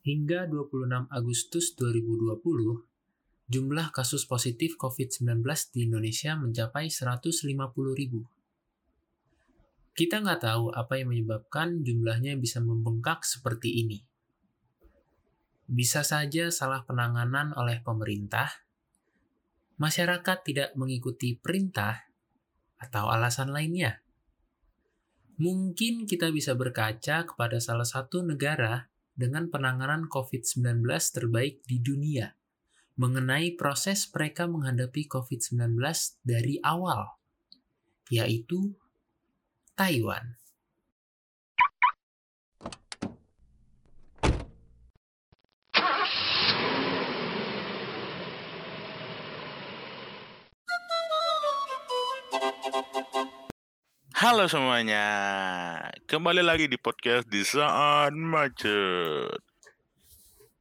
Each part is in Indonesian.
Hingga 26 Agustus 2020, jumlah kasus positif COVID-19 di Indonesia mencapai 150 ribu. Kita nggak tahu apa yang menyebabkan jumlahnya bisa membengkak seperti ini. Bisa saja salah penanganan oleh pemerintah, masyarakat tidak mengikuti perintah, atau alasan lainnya. Mungkin kita bisa berkaca kepada salah satu negara dengan penanganan COVID-19 terbaik di dunia mengenai proses mereka menghadapi COVID-19 dari awal, yaitu Taiwan. Halo semuanya, kembali lagi di podcast di saat macet.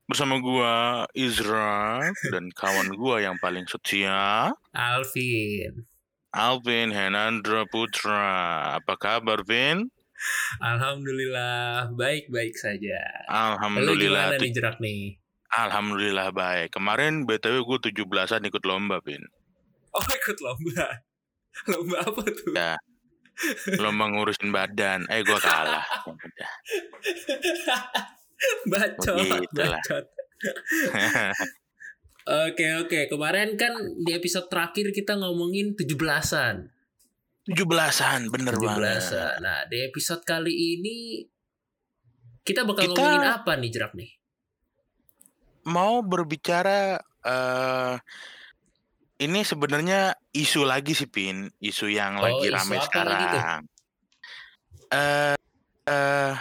Bersama gua Izra dan kawan gua yang paling setia, Alvin. Alvin Henandra Putra. Apa kabar, Vin? Alhamdulillah, baik-baik saja. Lalu Alhamdulillah. gimana tu- nih jerak nih? Alhamdulillah baik. Kemarin BTW gue 17-an ikut lomba, Vin. Oh ikut lomba. Lomba apa tuh? Ya. Lomba ngurusin badan. Eh, gua kalah. Udah. bacot, Begitulah. bacot. Oke oke, kemarin kan di episode terakhir kita ngomongin 17-an. 17-an, bener banget. 17-an. Nah, di episode kali ini kita bakal Kita- ngomongin apa nih jerak nih? mau berbicara eh ini sebenarnya isu lagi sih Pin, isu yang Oh, lagi tuh? sekarang. Eh eh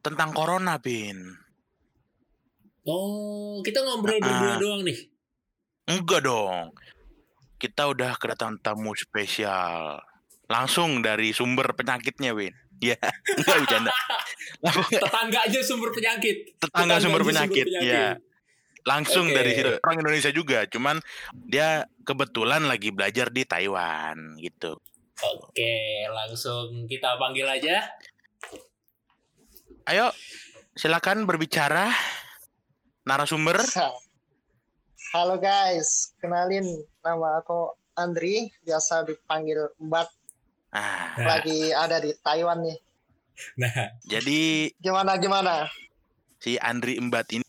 tentang corona Pin. Oh, kita ngobrol berdua doang nih. Enggak dong. Kita udah kedatangan tamu spesial. Langsung dari sumber penyakitnya, Win. Ya, enggak bercanda. Tetangga aja sumber penyakit. tetangga sumber aja penyakit, ya. Langsung Oke. dari situ. Orang Indonesia juga, cuman dia kebetulan lagi belajar di Taiwan gitu. Oke, langsung kita panggil aja. Ayo, silakan berbicara narasumber. Halo guys, kenalin nama aku Andri, biasa dipanggil Mbak. Ah, Nah. Lagi ada di Taiwan nih. Nah, jadi Gimana gimana? si Andri Embat ini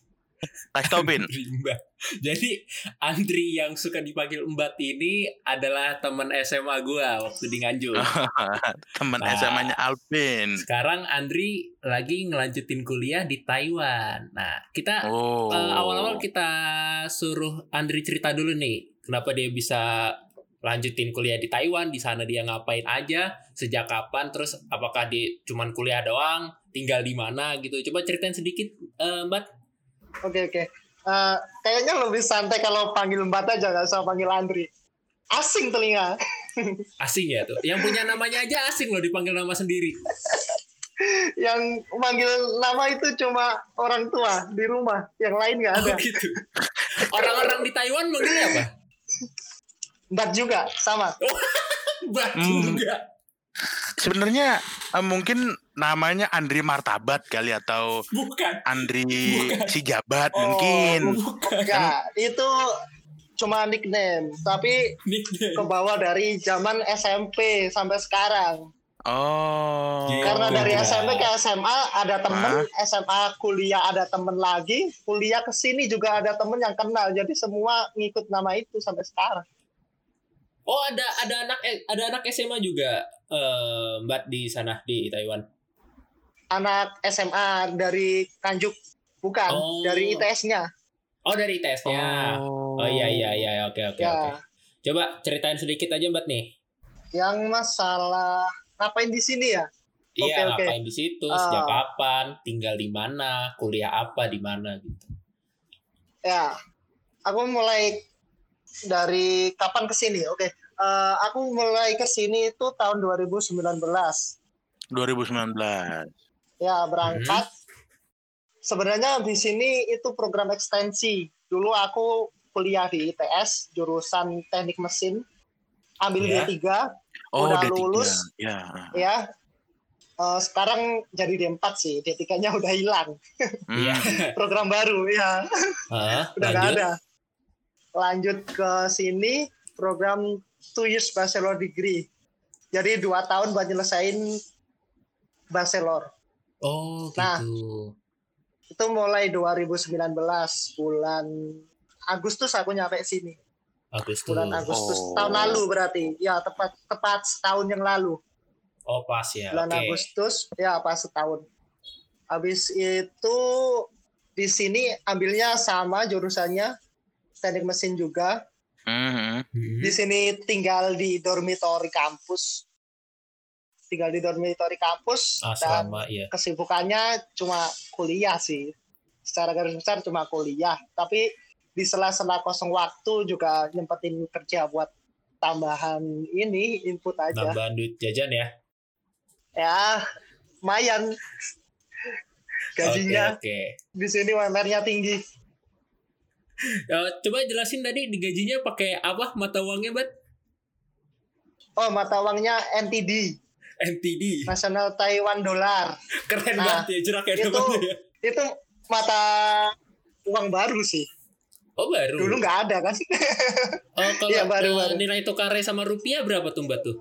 kasih tau Bin. Mbak. Jadi Andri yang suka dipanggil Embat ini adalah teman SMA gua waktu di Nganjuk. teman Nah. SMA-nya Alvin. Sekarang Andri lagi ngelanjutin kuliah di Taiwan. Nah, kita Oh. eh, awal-awal kita suruh Andri cerita dulu nih, kenapa dia bisa lanjutin kuliah di Taiwan, di sana dia ngapain aja, sejak kapan, terus apakah dia cuman kuliah doang, tinggal di mana gitu. Coba ceritain sedikit, eh, Mbak. Oke oke. Eh, kayaknya lebih santai kalau panggil Mbak aja, nggak usah panggil Andri. Asing telinga. Asing ya tuh. Yang punya namanya aja asing loh dipanggil nama sendiri. Yang manggil nama itu cuma orang tua di rumah, yang lain nggak ada. Oh gitu. Orang-orang di Taiwan manggilnya apa? Mbak juga sama. Mbak Hmm. juga. Sebenarnya eh, mungkin namanya Andri Martabat kali atau Bukan. Andri Bukan. si Jabat Oh, mungkin. Bukan. Enggak, itu cuma nickname, tapi Nickname. ke bawah dari zaman SMP sampai sekarang. Oh. Karena dari ya. SMP ke SMA ada temen, SMA kuliah ada temen lagi, kuliah ke sini juga ada temen yang kenal. Jadi semua ngikut nama itu sampai sekarang. Oh ada ada anak ada anak SMA juga eh, Mbak di sana di Taiwan. Anak SMA dari Kanjuk, bukan Oh. dari ITS-nya. Oh dari tesnya. Oh. Oh iya iya iya oke oke Ya, oke. Coba ceritain sedikit aja Mbak nih. yang masalah ngapain di sini ya? Iya Oke, oke. ngapain di situ, Ah. sejak kapan, tinggal di mana, kuliah apa di mana gitu. Ya, aku mulai dari kapan ke sini? Oke, eh, aku mulai ke sini itu tahun 2019. 2019. Ya, berangkat. Sebenarnya di sini itu program ekstensi. Dulu aku kuliah di ITS, jurusan teknik mesin. Ambil Ya. D3, Oh, Udah D3. lulus. Ya. ya. Eh, sekarang jadi D4 sih, D3-nya udah hilang. Hmm. Iya. Program baru ya, Hah, udah nggak lanjut. ada. Lanjut ke sini program two years bachelor degree. Jadi dua tahun buat nyelesain bachelor. Oh, Nah. gitu. Itu mulai 2019 bulan Agustus aku nyampe sini. Agustus. Bulan Agustus Oh. tahun lalu berarti. Ya tepat tepat setahun yang lalu. Oh, pas ya. bulan Oke. Agustus ya pas setahun. Habis itu di sini ambilnya sama jurusannya teknik mesin juga. Hmm. Hmm. Di sini tinggal di dormitory kampus. Tinggal di dormitory kampus dan Asrama, ya. kesibukannya cuma kuliah sih. Secara garis besar cuma kuliah, tapi di sela-sela kosong waktu juga nyempetin kerja buat tambahan ini input aja. Nambahan duit jajan ya. Ya, lumayan. Gajinya Oke, oke. di sini UMR-nya tinggi. Eh, coba jelasin tadi di gajinya pakai apa mata uangnya, Bat? Oh, mata uangnya NTD, NTD. National Taiwan Dollar. Keren Nah, banget ya jeraknya itu- ya. Itu mata uang baru sih. Oh, baru. Dulu nggak ada kan? Oh, kalau Iya, baru, eh, baru. nilai tukarnya sama rupiah berapa tuh, Mbak tuh?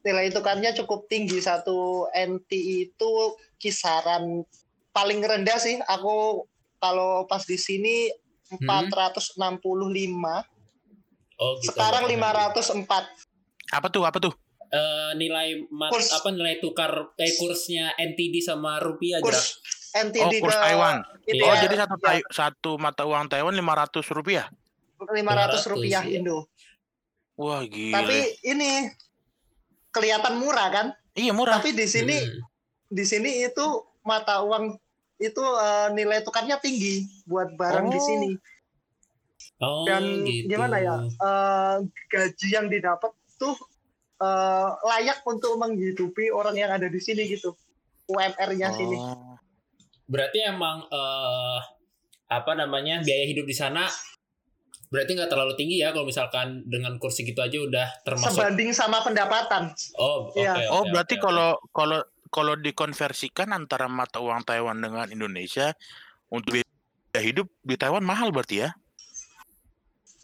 Nilai tukarnya cukup tinggi. Satu NT itu kisaran paling rendah sih. Aku kalau pas di sini 465, Oh, gitu. sekarang Nah, 504. Apa tuh? Apa tuh? Eh, nilai mat, Kurs. apa nilai tukar eh kursnya NTD sama rupiah. Kurs Oh, NTD kurs ke Taiwan. Iya. Oh, ya, jadi satu ya, satu mata uang Taiwan 500 rupiah. 500 rupiah iya. Indo. Wah, gila. Tapi ini kelihatan murah kan? iya murah. Tapi di sini Hmm. di sini itu mata uang itu eh, nilai tukarnya tinggi buat barang di Oh. sini. Oh, Dan gitu. gimana ya? eh, gaji yang didapat tuh eh, layak untuk menghidupi orang yang ada di sini gitu. UMR-nya sini. Oh. Berarti emang eh apa namanya biaya hidup di sana berarti nggak terlalu tinggi ya kalau misalkan dengan kursi gitu aja udah termasuk Sebanding sama pendapatan. oh oke Iya. oke, Oh, berarti kalau kalau kalau dikonversikan antara mata uang Taiwan dengan Indonesia untuk biaya hidup di Taiwan mahal berarti ya?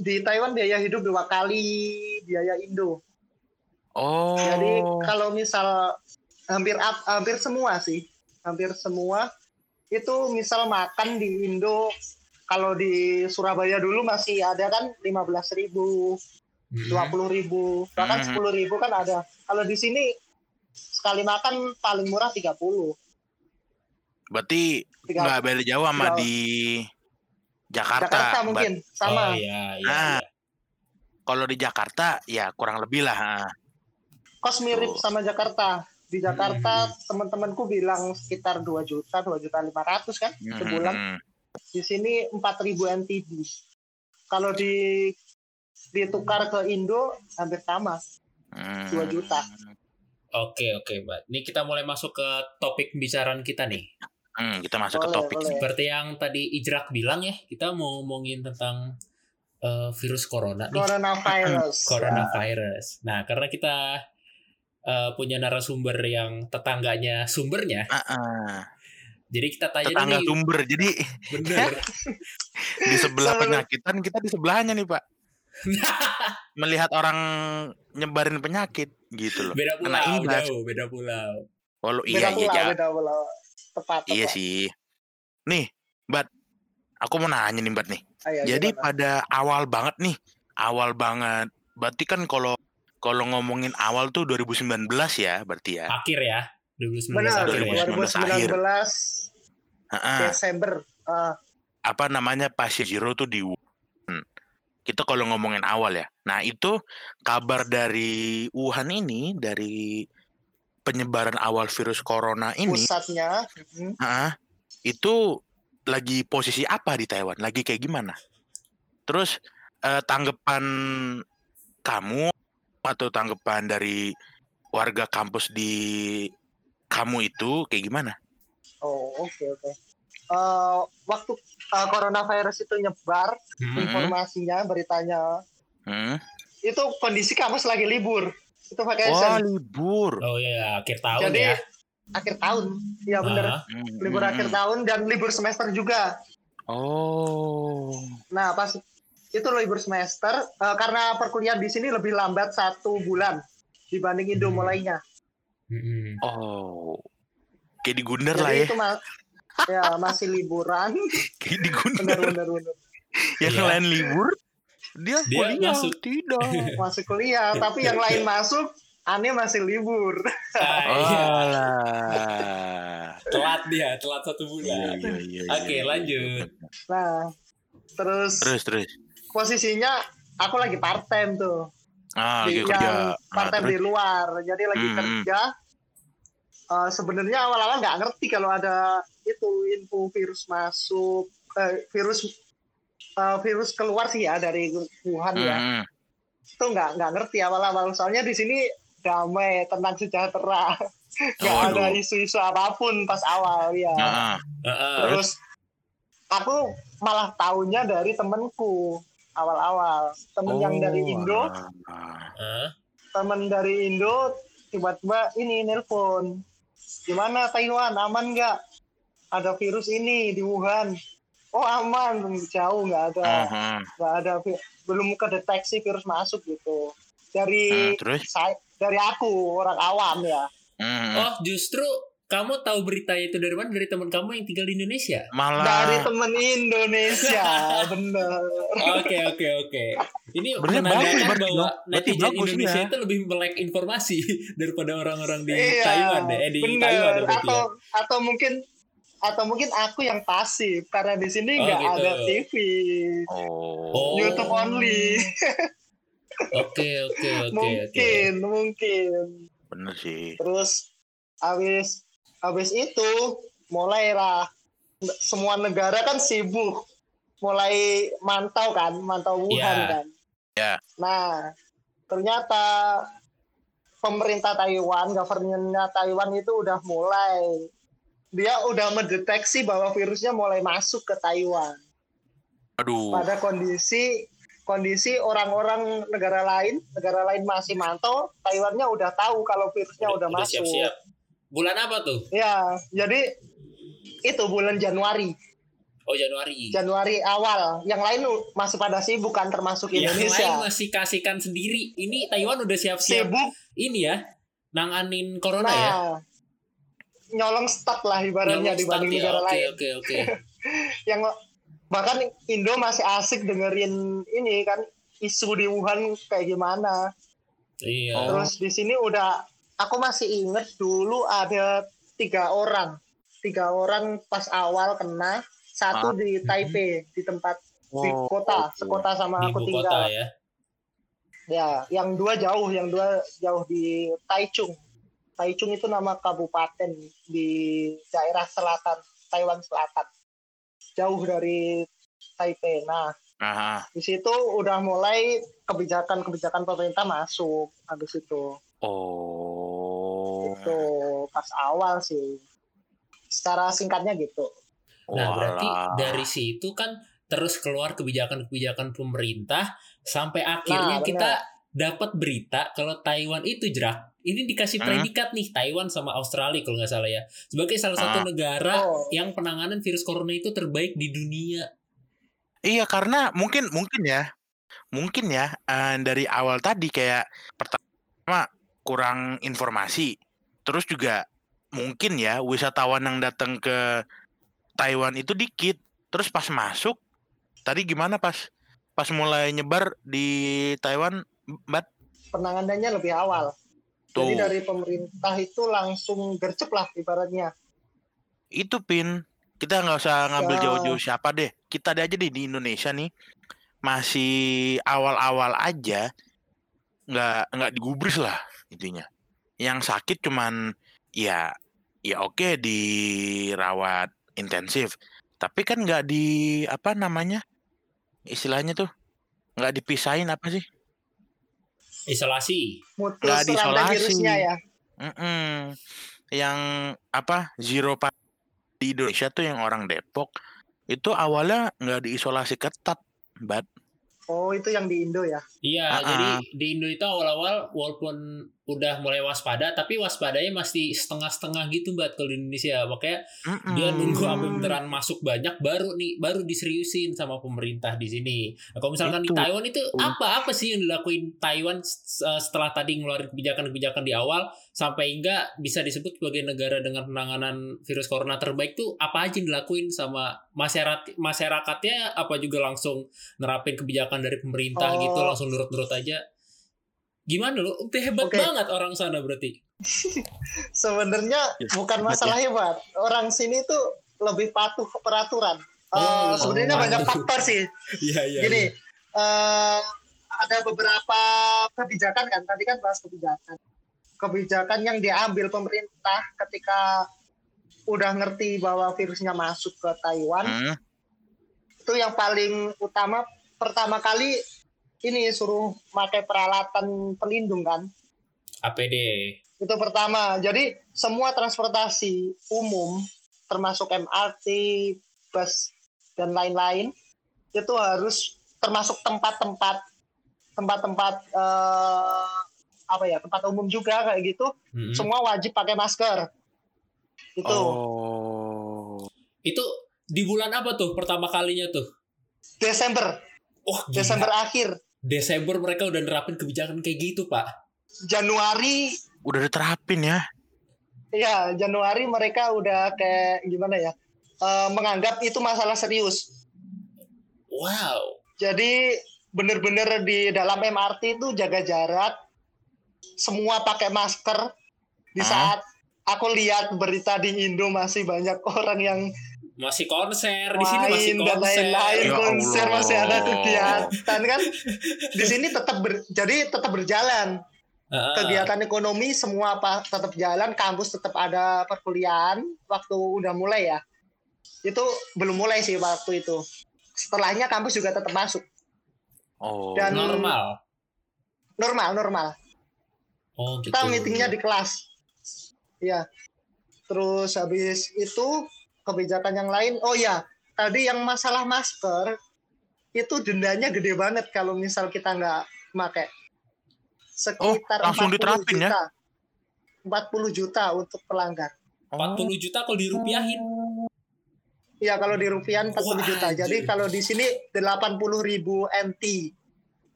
Di Taiwan biaya hidup dua kali biaya Indo. Oh. Jadi kalau misal hampir hampir semua sih, hampir semua itu misal makan di Indo kalau di Surabaya dulu masih ada kan 15.000 ribu, Hmm. dua puluh ribu, bahkan Mhm. sepuluh ribu kan ada. Kalau di sini sekali makan paling murah 30. berarti 30. nggak beda jauh sama di Jakarta. Jakarta mungkin oh sama. iya iya, Ah. iya. Kalau di Jakarta ya kurang lebih lah. Kos mirip Tuh. sama Jakarta. Di Jakarta Hmm. teman-temanku bilang sekitar 2 juta, 2 juta 500 kan sebulan. Hmm. di sini 4000 NTD. Kalau di ditukar ke Indo hampir sama. Hmm. 2 juta. Oke oke, Mbak. Ini kita mulai masuk ke topik pembicaraan kita nih. Hmm, kita masuk ke Boleh, topik. boleh. Seperti yang tadi Ijrak bilang ya, kita mau ngomongin tentang eh, virus corona nih. Coronavirus. coronavirus. Nah, karena kita eh, punya narasumber yang tetangganya sumbernya, Ah, ah. jadi kita tanya Tetangga nih, sumber. Jadi bener. di sebelah penyakitan kita di sebelahnya nih Pak. Melihat orang nyebarin penyakit gitu loh. beda Kena pulau, jauh, beda pulau. Walau Beda iya iya pulau, ja- beda pulau. Tepat, tepat. iya sih. Nih, Bat, aku mau nanya nih Bat nih. Ayo, Jadi gimana? pada awal banget nih, awal banget. Berarti kan kalau kalau ngomongin awal tuh 2019 ya, berarti ya. Akhir ya, 2019 Benar, akhir ya. 2019 2019 Heeh. Desember. Ah, apa namanya pasien zero tuh di Wuhan. Kita kalau ngomongin awal ya. Nah, itu kabar dari Wuhan ini dari penyebaran awal virus corona ini, pusatnya. Mhm. heeh, itu lagi posisi apa di Taiwan? Lagi kayak gimana? Terus eh, tanggapan kamu atau tanggapan dari warga kampus di kamu itu kayak gimana? Oh, oke oke. Eh, waktu eh, coronavirus itu nyebar Hmm. informasinya, beritanya Hmm? itu kondisi kampus lagi libur. Itu pakai Oh, libur. Oh iya, akhir tahun Jadi ya. akhir tahun. Iya bener. Hmm, Libur hmm, akhir hmm. tahun dan libur semester juga. Oh. Nah pas itu libur semester eh, karena perkuliahan di sini lebih lambat satu bulan dibanding Indo Hmm. mulainya. mm-mm. Oh. Kayak di Gundar lah ya. itu ma- ya masih liburan. Kayak di Gundar. bener bener bener. Yang Iya. lain libur, dia, Dia kuliah. masuk. Tidak. Masih kuliah tapi yang lain masuk aneh masih libur. Ah, Oh, iya. Telat dia telat satu Iya, bulan iya, iya, Oke, iya, iya. lanjut. Nah terus, Terus, terus. Posisinya aku lagi part time tuh. Ah, di, lagi kerja. yang Ah, part time di terus. luar. Jadi lagi Hmm, kerja. Eh, Sebenarnya awal-awal nggak ngerti kalau ada itu info virus masuk, eh, virus eh, virus keluar sih ya dari Wuhan ya. Hmm, Itu nggak nggak ngerti awal-awal. Soalnya di sini damai, tenang sejahtera. Nggak Waduh. ada isu-isu apa pun pas awal ya. ah, Heeh. Terus aku malah taunya dari temenku awal-awal. Temen yang dari Oh, Indo. Ah, temen dari Indo tiba-tiba ini nelpon. Gimana Taiwan aman nggak? Ada virus ini di Wuhan. Oh aman, jauh nggak ada, Ah, nggak ada, belum kedeteksi virus masuk gitu. Dari Hmm, terus? saya, dari aku orang awam ya. Hmm, Oh, justru kamu tahu berita itu dari mana? Dari teman kamu yang tinggal di Indonesia? malah Dari temen Indonesia, bener. Oke, oke, oke. Ini menandakan bahwa netizen bagus, Indonesia ya. itu lebih melek informasi daripada orang-orang di Iya, Taiwan deh. Eh, di bener. Taiwan ya atau ya. atau mungkin atau mungkin aku yang pasif karena di sini Oh, nggak gitu. ada TV, Oh. Oh. YouTube only. Oke, oke, oke, oke. mungkin mungkin Bener sih. terus habis habis itu mulailah semua negara kan sibuk mulai mantau kan mantau Wuhan Iya. kan Ya. nah ternyata pemerintah Taiwan governmentnya Taiwan itu udah mulai dia udah mendeteksi bahwa virusnya mulai masuk ke Taiwan Aduh. pada kondisi kondisi orang-orang negara lain negara lain masih mantau Taiwannya udah tahu kalau virusnya udah, masuk siap-siap. Bulan apa tuh? ya jadi itu bulan Januari Oh, Januari. Januari awal yang lain masih pada sibuk kan termasuk Yang lain Indonesia masih kasihkan sendiri. Ini Taiwan udah siap-siap sibuk ini ya. Nanganin corona ya. nah nyolong stok lah ibaratnya Nyolong dibanding ya. negara Oke, lain oke, oke. yang bahkan Indo masih asik dengerin ini kan isu di Wuhan kayak gimana Iya. Terus di sini udah aku masih inget dulu ada tiga orang, tiga orang pas awal kena, satu Ah. di Taipei di tempat di Oh, kota, oke. sekota sama Di aku tinggal. kota ya. Ya, yang dua jauh, yang dua jauh di Taichung. Taichung itu nama kabupaten di daerah selatan Taiwan Selatan, jauh dari Taipei. Nah, Aha. di situ udah mulai kebijakan-kebijakan pemerintah masuk habis itu. Oh. Itu pas awal sih secara singkatnya gitu Nah, berarti Walah. dari situ kan terus keluar kebijakan-kebijakan pemerintah sampai akhirnya Nah, kita dapat berita kalau Taiwan itu jerak. Ini dikasih Hmm. predikat nih Taiwan sama Australia kalau nggak salah ya. Sebagai salah satu Ah. negara Oh. yang penanganan virus corona itu terbaik di dunia. Iya karena mungkin mungkin ya mungkin ya eh, dari awal tadi kayak pertama kurang informasi terus juga mungkin ya wisatawan yang datang ke Taiwan itu dikit. Terus pas masuk tadi gimana pas pas mulai nyebar di Taiwan bat? Penanganannya lebih awal. Tuh. jadi dari pemerintah itu langsung gercep lah ibaratnya. Itu pin. Kita nggak usah ngambil Ya. jauh-jauh siapa deh. Kita deh aja deh di Indonesia nih. Masih awal-awal aja nggak nggak digubris lah intinya yang sakit cuman ya ya oke dirawat intensif tapi kan nggak di apa namanya istilahnya tuh nggak dipisahin apa sih Isolasi. mutus Nggak diisolasi. ya Mm-mm. yang apa zero di Indonesia tuh yang orang Depok itu awalnya nggak diisolasi ketat, bat. oh itu yang di Indo ya Iya, Ah, jadi di Indo itu awal-awal walaupun udah mulai waspada tapi waspadanya masih setengah-setengah gitu mbak kalau di Indonesia makanya Mm-mm. dia nunggu sampai beneran masuk banyak baru nih baru diseriusin sama pemerintah di sini. Nah, kalau misalkan di Itu. Taiwan itu apa apa sih yang dilakuin Taiwan setelah tadi ngeluarin kebijakan-kebijakan di awal sampai enggak bisa disebut sebagai negara dengan penanganan virus corona terbaik tuh apa aja yang dilakuin sama masyarakat masyarakatnya apa juga langsung nerapin kebijakan dari pemerintah Oh. gitu langsung nurut-nurut aja. Gimana lo? Udah hebat Oke. banget orang sana berarti. Sebenarnya Ya, bukan masalah hebat. Orang sini tuh lebih patuh ke peraturan. Eh, Oh, sebenarnya oh, banyak faktor sih. Iya iya. Gini, eh, ada beberapa kebijakan kan. Tadi kan bahas kebijakan. Kebijakan yang diambil pemerintah ketika udah ngerti bahwa virusnya masuk ke Taiwan Hmm. itu yang paling utama pertama kali ini suruh pakai peralatan pelindung kan APD. itu pertama jadi semua transportasi umum termasuk MRT bus dan lain-lain itu harus termasuk tempat-tempat tempat-tempat eh, apa ya tempat umum juga kayak gitu Mm-mm. semua wajib pakai masker itu Oh. Itu di bulan apa tuh pertama kalinya tuh? Desember Oh, gila. Desember akhir Desember mereka udah nerapin kebijakan kayak gitu, Pak. Januari Udah diterapin ya. ya Januari mereka udah kayak gimana ya eh, menganggap itu masalah serius Wow. Jadi bener-bener di dalam MRT itu jaga jarak, semua pakai masker. Di saat aku lihat berita di Indo masih banyak orang yang Masih konser di sini masih konser. lain-lain, Ya konser Allah. masih ada kegiatan kan. Di sini tetap ber- jadi tetap berjalan Heeh. kegiatan ekonomi semua apa tetap jalan, kampus tetap ada perkuliahan waktu udah mulai ya. Itu belum mulai sih waktu itu. Setelahnya kampus juga tetap masuk. Oh. Dan- normal. Normal, normal. Oh, gitu. kita meetingnya di kelas ya terus habis itu kebijakan yang lain. Oh ya tadi yang masalah masker itu dendanya gede banget kalau misal kita nggak pakai sekitar Oh, langsung 40 diterapin ya? juta. 40 juta untuk pelanggar. 40 juta kalau dirupiahin. ya kalau di rupiah 40 Wah, juta. jadi anjir. kalau di sini 80 ribu NT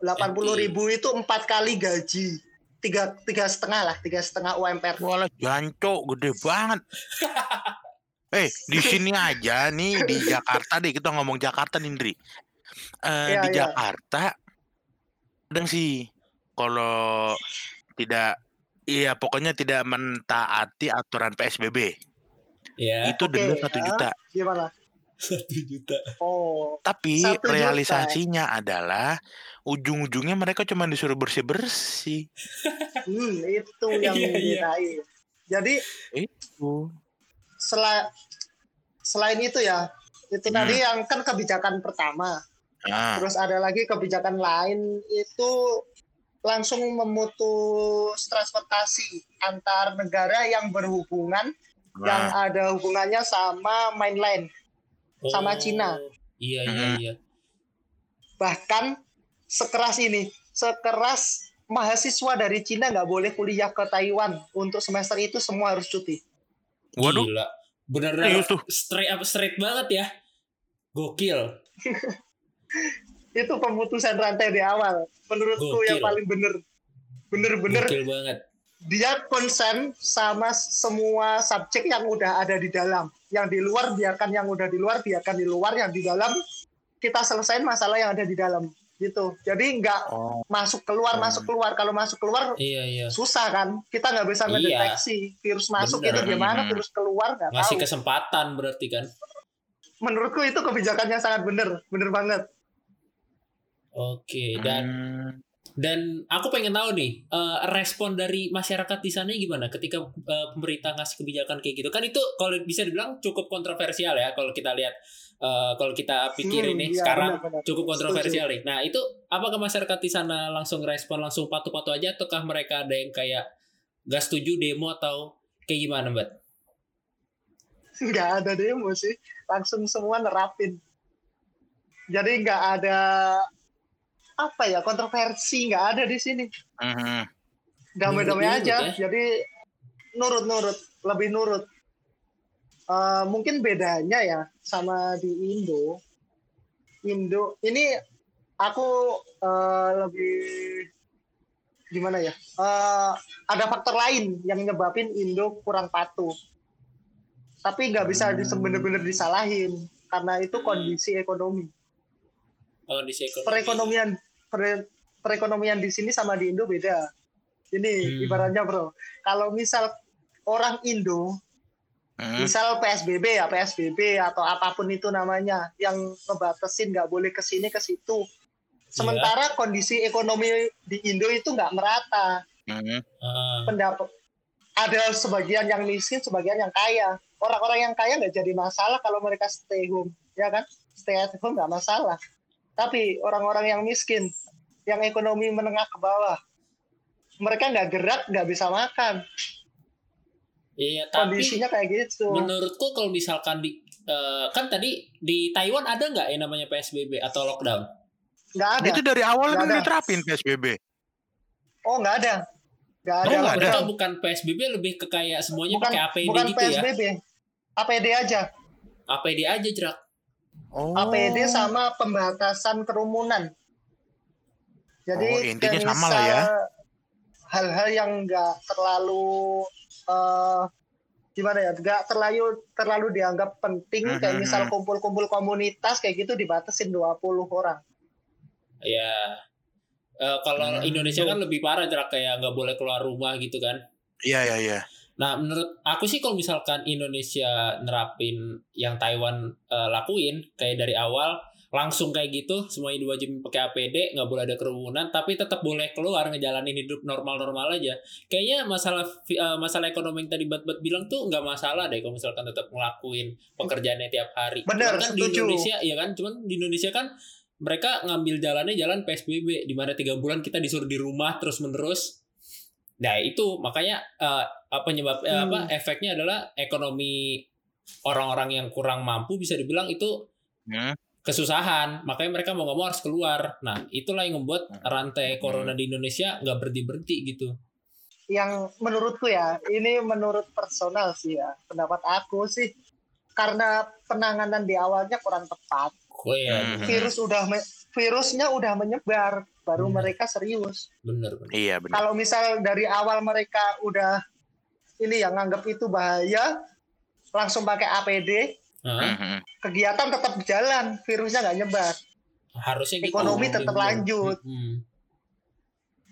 80 ribu itu empat kali gaji. Tiga tiga setengah lah tiga setengah UMR Walah jancok gede banget. eh di sini aja nih di Jakarta deh kita ngomong Jakarta nih Indri. Eh, Iya, di iya. Jakarta kadang sih kalau tidak iya pokoknya tidak mentaati aturan PSBB Ya, itu denda satu ya. juta. gimana 1 juta. oh Tapi Satu juta. realisasinya adalah ujung-ujungnya mereka cuma disuruh bersih-bersih. Hmm, itu yang Iya, iya. dibedain. Jadi Oh. Sela- selain itu ya, itu Hmm. tadi yang kan kebijakan pertama. Ah, Terus ada lagi kebijakan lain itu langsung memutus transportasi antar negara yang berhubungan yang nah, ada hubungannya sama mainland. Sama Cina. Iya, iya, Mhm. iya. Bahkan sekeras ini, sekeras mahasiswa dari Cina nggak boleh kuliah ke Taiwan untuk semester itu semua harus cuti. Waduh, Gila. Bener-bener Serius tuh? straight up straight banget ya. Gokil. itu pemutusan rantai di awal menurutku Gokil. yang paling bener bener-bener Gokil banget. dia konsen sama semua subjek yang udah ada di dalam yang di luar biarkan yang udah di luar biarkan di luar yang di dalam kita selesaiin masalah yang ada di dalam gitu jadi nggak oh, masuk keluar Hmm. masuk keluar kalau masuk keluar Iya, iya. susah kan kita nggak bisa Iya. mendeteksi virus masuk Bener. itu gimana Hmm. virus keluar nggak Ngasih tahu kesempatan berarti kan. menurutku itu kebijakannya sangat bener bener banget Oke, dan hmm, Dan aku pengen tahu nih eh, respon dari masyarakat di sana gimana ketika eh, pemerintah ngasih kebijakan kayak gitu kan itu kalau bisa dibilang cukup kontroversial ya kalau kita lihat eh, kalau kita pikir Hmm, ini iya, sekarang benar-benar. cukup kontroversial nih. Nah itu apakah masyarakat di sana langsung respon langsung patuh-patuh aja ataukah mereka ada yang kayak gak setuju demo atau kayak gimana mbak? nggak ada demo sih langsung semua nerapin jadi nggak ada apa ya kontroversi nggak ada di sini mhm. damai-damai Nurut-nurut aja ya? jadi nurut-nurut lebih nurut Eh, mungkin bedanya ya sama di Indo Indo ini aku eh, lebih gimana ya Eh, ada faktor lain yang nyebabin Indo kurang patuh tapi nggak bisa Hmm. bener-bener disalahin karena itu kondisi ekonomi Oh, di ekonomi. perekonomian pere- perekonomian di sini sama di Indo beda. Ini Hmm. ibaratnya bro, kalau misal orang Indo, Hmm. misal PSBB ya PSBB atau apa pun itu namanya, yang ngebatasin nggak boleh ke sini ke situ. Sementara kondisi ekonomi di Indo itu nggak merata. Hmm. Ah, Pendapat ada sebagian yang miskin, sebagian yang kaya. Orang-orang yang kaya nggak jadi masalah kalau mereka stay home, ya kan? Stay at home nggak masalah. Tapi orang-orang yang miskin, yang ekonomi menengah ke bawah, mereka nggak gerak, nggak bisa makan. Iya, tapi Kondisinya kayak gitu. menurutku kalau misalkan di eh, kan tadi di Taiwan ada nggak yang namanya PSBB atau lockdown? Nggak ada. Itu dari awal kan diterapin PSBB. Oh nggak ada. Nggak Oh, ada. nggak ada. Bukan PSBB lebih ke kayak semuanya Bukan, pakai APD bukan gitu ya. PSBB. APD aja. APD aja jerak. Oh. APD sama pembatasan kerumunan. Jadi Oh, intinya sama lah ya. Hal-hal yang nggak terlalu eh, gimana ya, nggak terlalu terlalu dianggap penting kayak Mhm, misal mhm. kumpul-kumpul komunitas kayak gitu dibatasin 20 orang. Ya. Eh, kalau Hmm. Indonesia kan lebih parah jerak kayak nggak boleh keluar rumah gitu kan. Iya iya iya. Nah, menurut aku sih kalau misalkan Indonesia nerapin yang Taiwan eh, lakuin kayak dari awal langsung kayak gitu semuanya diwajibin pakai APD nggak boleh ada kerumunan tapi tetap boleh keluar ngejalanin hidup normal-normal aja kayaknya masalah eh, masalah ekonomi yang tadi bat-bat bilang tuh nggak masalah deh kalau misalkan tetap ngelakuin pekerjaannya tiap hari Bener, Cuman kan di setuju. Indonesia ya kan cuman di Indonesia kan mereka ngambil jalannya jalan PSBB di mana tiga bulan kita disuruh di rumah terus menerus nah itu makanya eh, apa penyebab eh, Hmm. apa efeknya adalah ekonomi orang-orang yang kurang mampu bisa dibilang itu Hmm. Kesusahan makanya mereka mau nggak mau harus keluar nah itulah yang membuat rantai corona di Indonesia nggak berhenti berhenti gitu Yang menurutku ya, ini menurut personal sih ya, pendapat aku sih karena penanganan di awalnya kurang tepat. oh ya Hmm. Virus udah virusnya udah menyebar, baru Hmm. mereka serius. bener bener Iya benar. kalau misal dari awal mereka udah ini yang nganggap itu bahaya langsung pakai APD Hah? Mhm. kegiatan tetap jalan virusnya nggak nyebar harusnya gitu. Ekonomi tetap Bener. lanjut. Mm-mm.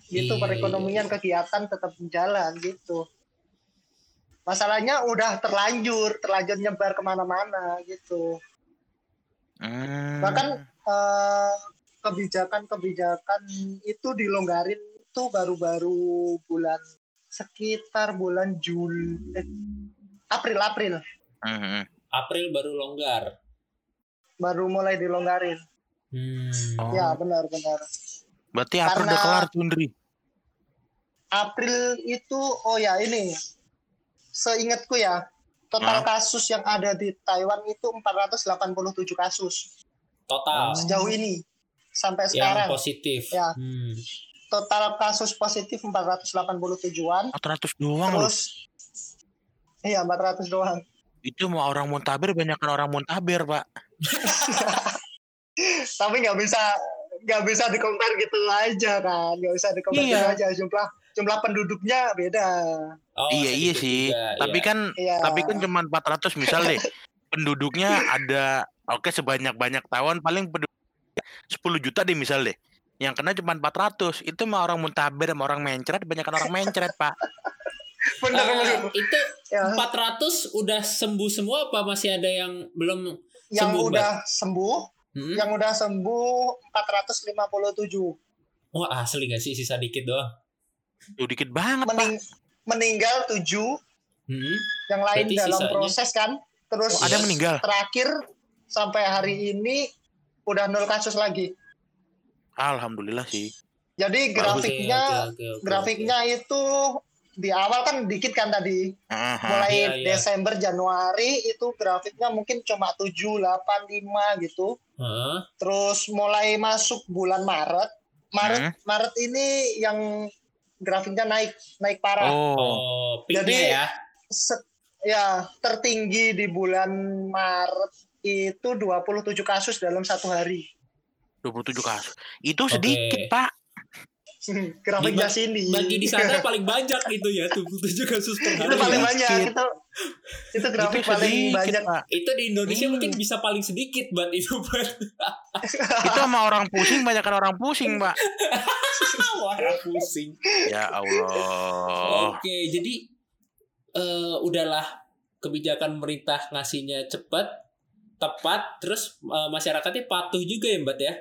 gitu Iya, perekonomian iya. kegiatan tetap jalan gitu masalahnya udah terlanjur terlanjur nyebar ke mana-mana gitu Hmm. Bahkan eh, kebijakan-kebijakan itu dilonggarin itu baru-baru bulan sekitar bulan Juli eh, April April Mhm. April baru longgar baru mulai dilonggarin hmm. Oh. ya benar-benar Berarti April udah kelar tuh Ndri. April itu oh ya ini seingatku ya total kasus yang ada di Taiwan itu 487 kasus total sejauh ini sampai yang sekarang positif Ya. Hmm. total kasus positif 487-an 400 doang loh. terus iya 400 doang Itu mau orang muntaber banyakkan orang muntaber, Pak. tapi nggak bisa nggak bisa di compare gitu aja kan nggak bisa di compare Iya. gitu aja jumlah jumlah penduduknya beda Oh, iya iya sedikit sih. juga, Tapi iya. kan iya tapi kan cuma 400 misal deh. penduduknya ada oke sebanyak-banyak Taiwan paling penduduk 10 juta deh misal deh. Yang kena cuma 400. Itu mah orang muntaber sama orang mencret, banyak orang mencret, Pak. Bener bener itu ya. 400 udah sembuh semua apa masih ada yang belum yang sembuh, udah sembuh Hmm? yang udah sembuh 457 Wah asli gak sih sisa dikit doang Tuh dikit banget, Pak. Mening, meninggal 7 hmm? yang lain Berarti dalam sisanya- proses kan terus Oh, ada yang meninggal. terakhir sampai hari ini udah nol kasus lagi Alhamdulillah sih. jadi Bagus. grafiknya Oke, oke, oke, oke. grafiknya itu di awal kan dikit kan tadi Heeh. mulai Iya, iya. Desember Januari itu grafiknya mungkin cuma 7 8 5 gitu Heeh. terus mulai masuk bulan Maret Maret Hmm. Maret ini yang grafiknya naik naik parah. Oh, Oh, Jadi- ya. Se- ya tertinggi di bulan Maret itu 27 kasus dalam satu hari. 27 kasus. Itu sedikit, Pak. Grafiknya Di- sini. Bagi di sana paling banyak gitu ya, 27 kasus per itu hari. paling Sedikit. banyak itu itu grafik itu paling sedikit, banyak. Pak. Itu di Indonesia Hmm. mungkin bisa paling sedikit, Bat itu, Bat. Itu sama orang pusing banyakkan orang pusing, Pak. Warna pusing. Ya Allah. Oke, jadi eh udahlah kebijakan pemerintah ngasihnya cepat, tepat, terus eh, masyarakatnya patuh juga ya, Mbak ya.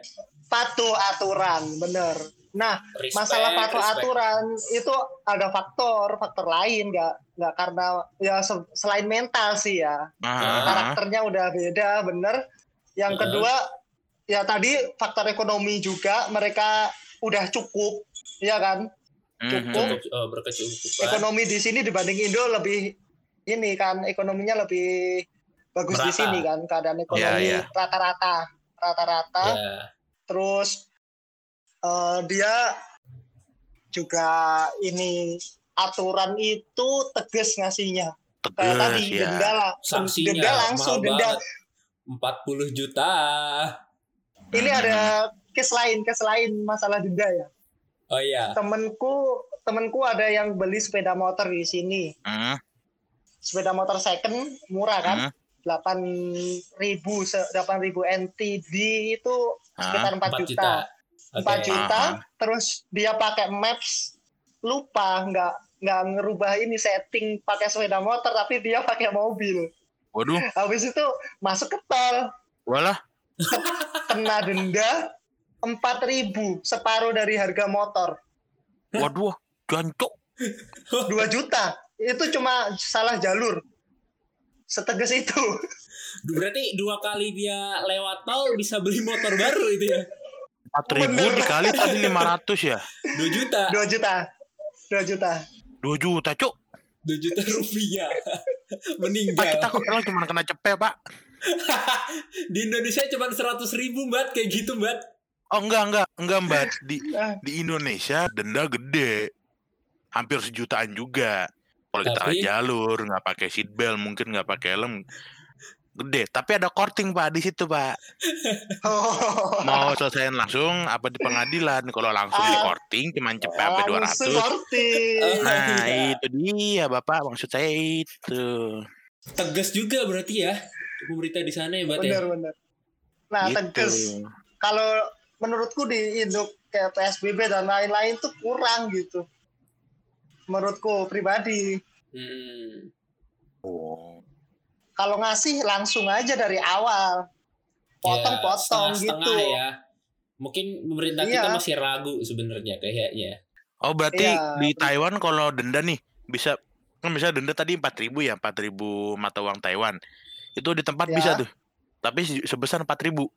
Patuh aturan, bener. Nah, Respect, masalah patuh respect. aturan itu ada faktor faktor lain nggak nggak karena ya se- selain mental sih ya Ah, karakternya udah beda bener yang Heeh. kedua ya tadi faktor ekonomi juga mereka udah cukup ya kan mhm. cukup. Eh, berkecukupan. ekonomi di sini dibanding Indo lebih ini kan ekonominya lebih bagus di Merata. sini kan keadaan ekonomi Iya, iya. rata-rata rata-rata Ya. terus eh, dia juga ini aturan itu tegas ngasihnya kayak tadi Tegas ya. denda langsung Sanksinya denda langsung mahal denda banget. 40 juta. ini ada case lain case lain masalah denda ya Oh iya. temenku temenku ada yang beli sepeda motor di sini Hmm, sepeda motor second murah kan hmm. delapan ribu delapan ribu NTD itu sekitar 4 4 juta juta. Oke. 4 juta ah. terus dia pakai maps lupa nggak nggak ngerubah ini setting pakai sepeda motor tapi dia pakai mobil Waduh, habis itu masuk ke tol walah. kena denda 4000 separuh dari harga motor Waduh, jancuk. 2 juta itu cuma salah jalur setegas itu Berarti dua kali dia lewat tol bisa beli motor baru itu ya. 4000 Bener. dikali tadi 500 ya. 2 juta. 2 juta 2 juta 2 juta, Cuk. 2 juta rupiah. Pak, Meninggal. kita kok kalau cuma kena cepet, Pak. Di Indonesia cuma 100 ribu, Mbak. Kayak gitu, Mbak. Oh, enggak, enggak. Enggak, Mbak. Di Ah, di Indonesia denda gede. Hampir sejutaan juga. Kalau di tengah Tapi- jalur, nggak pakai seat belt, mungkin nggak pakai helm. Gede, tapi ada korting pak di situ pak. oh. Mau selesaiin langsung apa di pengadilan? Kalau langsung di korting cuman cepet sampai dua ratus. Nah itu dia bapak maksud saya itu. Tegas juga berarti ya. Pemerintah di sana ya, Mbak ya. bener bener nah gitu. tegas kalau menurutku di induk kayak PSBB dan lain-lain tuh kurang gitu menurutku pribadi Hmm. Oh. Kalau ngasih langsung aja dari awal potong-potong Ya, gitu ya. Mungkin pemerintah kita Iya. masih ragu sebenarnya kayaknya. Oh berarti Iya, di. Taiwan kalau denda nih bisa kan bisa denda tadi 4000 ya 4000 mata uang Taiwan. Itu di tempat Ya. bisa tuh. Tapi se- sebesar 4000.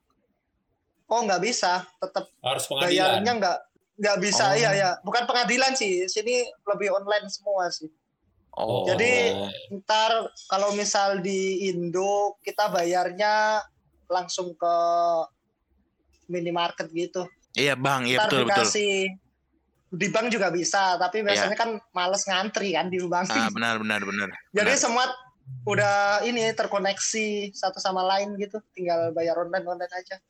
oh nggak bisa tetap Harus pengadilan. bayarnya nggak nggak bisa Oh. iya ya bukan pengadilan sih sini lebih online semua sih Oh. Jadi- ntar kalau misal di Indo kita bayarnya langsung ke minimarket gitu iya Bang, iya ntar betul betul. dikasih di bank juga bisa tapi biasanya kan males ngantri kan di bank Ah benar benar benar. jadi benar. semua udah ini terkoneksi satu sama lain gitu tinggal bayar online online aja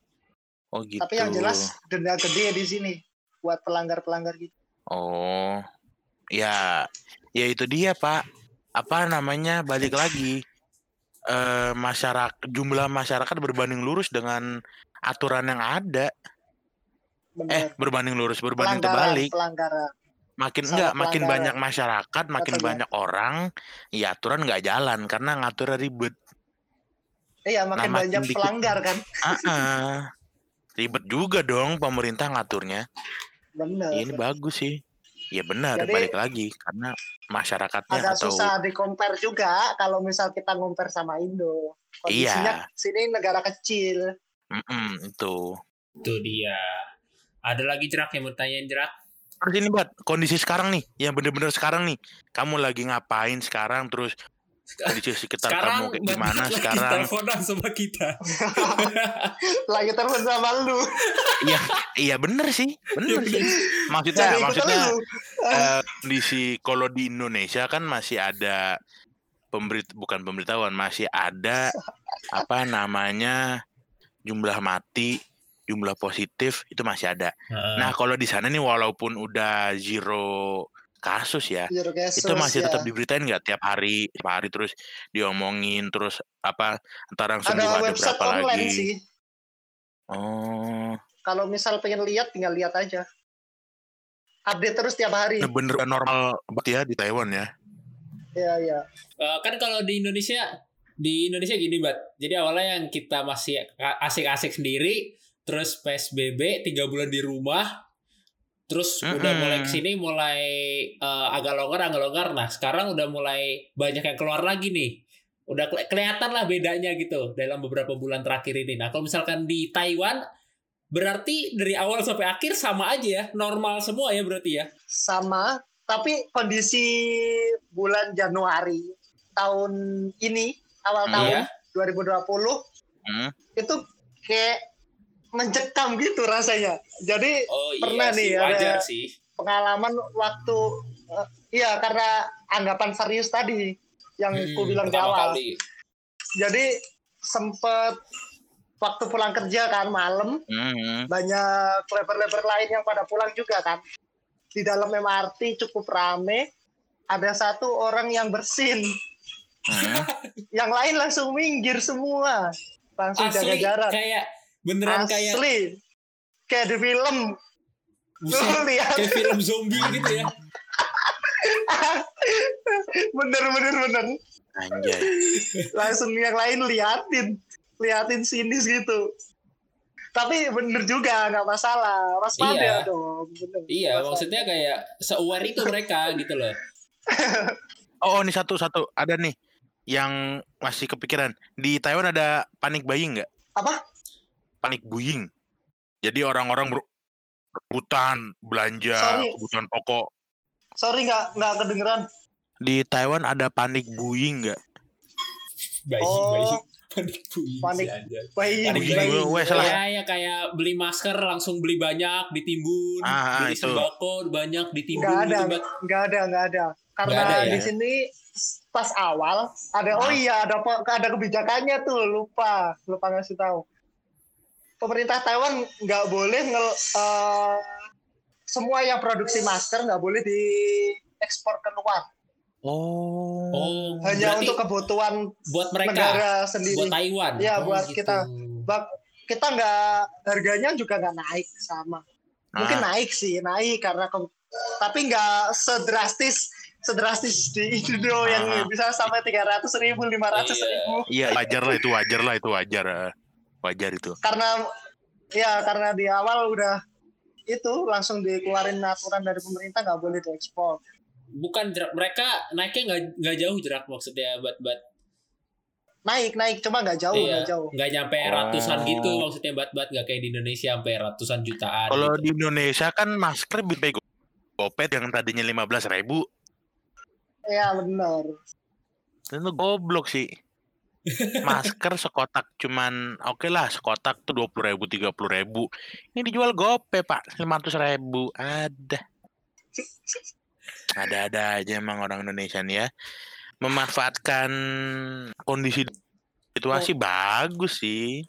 Oh gitu. tapi yang jelas denda gede di sini buat pelanggar pelanggar gitu Oh. Ya, ya itu dia, Pak. Apa namanya? Balik lagi. Eh masyarakat jumlah masyarakat berbanding lurus dengan aturan yang ada. Eh, bener berbanding lurus, berbanding pelanggaran terbalik. pelanggaran Makin sama enggak, makin pelanggaran. banyak masyarakat, makin Betul, banyak orang, ya aturan nggak jalan karena ngaturnya ribet. iya makin makin banyak dikit. pelanggar kan Ah, ah. ribet juga dong pemerintah ngaturnya. bener Ya, ini bagus sih. Ya benar, Jadi- balik lagi karena masyarakatnya agak atau susah di compare juga kalau misal kita compare sama Indo. Kondisinya Iya. sini negara kecil. Mm-mm, itu. Itu dia. Ada lagi jerak yang mau tanyain jerak? Terus ini buat kondisi sekarang nih, yang bener-bener sekarang nih. Kamu lagi ngapain sekarang? Terus kondisi sekitar kamu kayak gimana lagi sekarang? teleponan sama kita. Lagi terus sama lu. Iya, iya bener sih, bener Iya, sih. bener. Maksudnya, Jadi maksudnya, lu. eh, kondisi kalau di Indonesia kan masih ada pemberit bukan pemberitahuan masih ada apa namanya jumlah mati jumlah positif itu masih ada. Nah kalau di sana nih walaupun udah zero kasus ya cases, itu masih ya. tetap diberitain nggak tiap hari tiap hari terus diomongin terus apa ntar yang sembuh ada website berapa online lagi sih. oh Kalau misal pengen lihat tinggal lihat aja. Update terus tiap hari. bener normal banget ya di Taiwan ya Iya, iya. Eh, kan kalau di Indonesia di Indonesia gini bat jadi awalnya yang kita masih asik-asik sendiri terus PSBB tiga bulan di rumah terus udah Mm-mm. mulai ke sini mulai eh, agak longgar agak longgar nah sekarang udah mulai banyak yang keluar lagi nih udah keli- kelihatan lah bedanya gitu dalam beberapa bulan terakhir ini nah kalau misalkan di Taiwan berarti dari awal sampai akhir sama aja ya normal semua ya berarti ya Sama, tapi kondisi bulan Januari tahun ini, awal Hmm. tahun Iya. 2020 Hmm. itu kayak mencekam gitu rasanya. Jadi oh Pernah iya nih, sih ada- wajar sih pengalaman waktu eh, iya karena anggapan serius tadi yang Hmm, ku bilang di awal. kali. Jadi sempet waktu pulang kerja kan malam Hmm. banyak lebar-lebar lain yang pada pulang juga kan. Di dalam MRT cukup rame. Ada satu orang yang bersin, Hmm. yang lain langsung minggir semua, langsung jaga asli jarak. kayak beneran kayak Asli, kayak di film. buset, kayak film zombie gitu ya bener bener bener. Anjay. langsung yang lain liatin liatin sinis gitu tapi bener juga nggak masalah waspada Iya. dong bener. iya Waspada. maksudnya kayak se-aware itu mereka gitu loh Oh, oh ini satu satu ada nih yang masih kepikiran di Taiwan ada panik buying nggak? apa Panik buying. Jadi orang-orang rebutan belanja Sorry. kebutuhan pokok. sorry nggak nggak kedengeran Di Taiwan ada panik buying nggak? bayi Oh, bayi panik buying panik. bayi Panik buying. salah. ya ya kayak beli masker langsung beli banyak ditimbun Ah, ah, beli itu. sembako banyak ditimbun nggak ada gitu nggak ada nggak ada karena ada, ya? di sini pas awal ada oh Ah. iya ada ada kebijakannya tuh lupa lupa ngasih tahu pemerintah Taiwan nggak boleh ngel, eh, semua yang produksi masker nggak boleh diekspor keluar Oh. oh hanya berarti untuk kebutuhan buat mereka negara buat sendiri. Taiwan Iya, Oh, buat gitu. kita. Bak- kita nggak harganya juga nggak naik sama. Mungkin Ah. naik sih, naik karena ke- tapi nggak sedrastis sedrastis di Indo yang Ah. bisa sampai tiga ratus ribu, lima ratus Iya. ribu. Iya wajar lah itu wajar lah itu wajar eh. Wajar itu. Karena ya karena di awal udah itu langsung dikeluarin aturan dari pemerintah nggak boleh diekspor. bukan jerak mereka naiknya nggak nggak jauh jerak maksudnya bat bat Naik naik, cuma nggak jauh Iya, nggak jauh. nggak nyampe Oh. ratusan gitu maksudnya bat bat nggak kayak di Indonesia sampai ratusan jutaan Kalau gitu. di Indonesia kan masker bisa go- gopet yang tadinya lima belas ribu Ya benar. itu goblok sih. Masker sekotak cuman oke lah sekotak tuh dua puluh ribu tiga puluh ribu. Ini dijual gope pak lima ratus ribu. Ada. Ada-ada aja emang orang Indonesia nih ya. Memanfaatkan kondisi situasi bagus sih.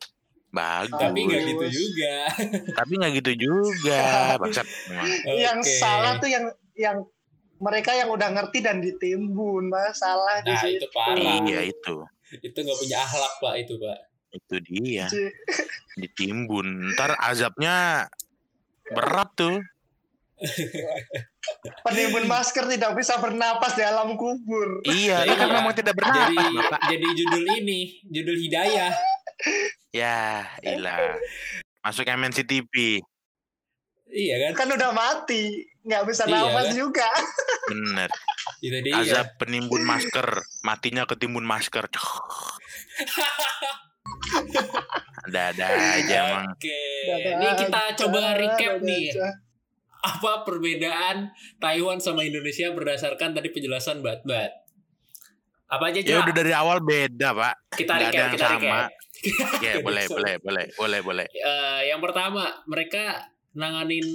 Bagus. Tapi nggak gitu juga. Tapi nggak gitu juga. Emang. Yang Oke. salah tuh yang yang mereka yang udah ngerti dan ditimbun masalah di nah situ. itu parah. Iya itu itu nggak punya akhlak pak itu pak. Itu dia. Ci- ditimbun. Ntar azabnya berat tuh. Penimbun masker tidak bisa bernapas di alam kubur. iya Iya. itu kan memang tidak jadi bernapas bapak. jadi judul ini judul hidayah. Ya ilah. Masuk MNC TV iya kan? Kan udah mati, nggak bisa Iya, nafas kan? juga. bener. Itu dia azab penimbun masker matinya ketimbun masker. Ada-ada aja emang. Oke ini kita aja, coba recap nih. aja. apa perbedaan Taiwan sama Indonesia berdasarkan tadi penjelasan Bat Bat? Apa aja ya udah dari awal beda pak. Kita nggak ada recap yang kita sama. recap. Ya boleh boleh boleh boleh boleh. Eh, yang pertama mereka nanganin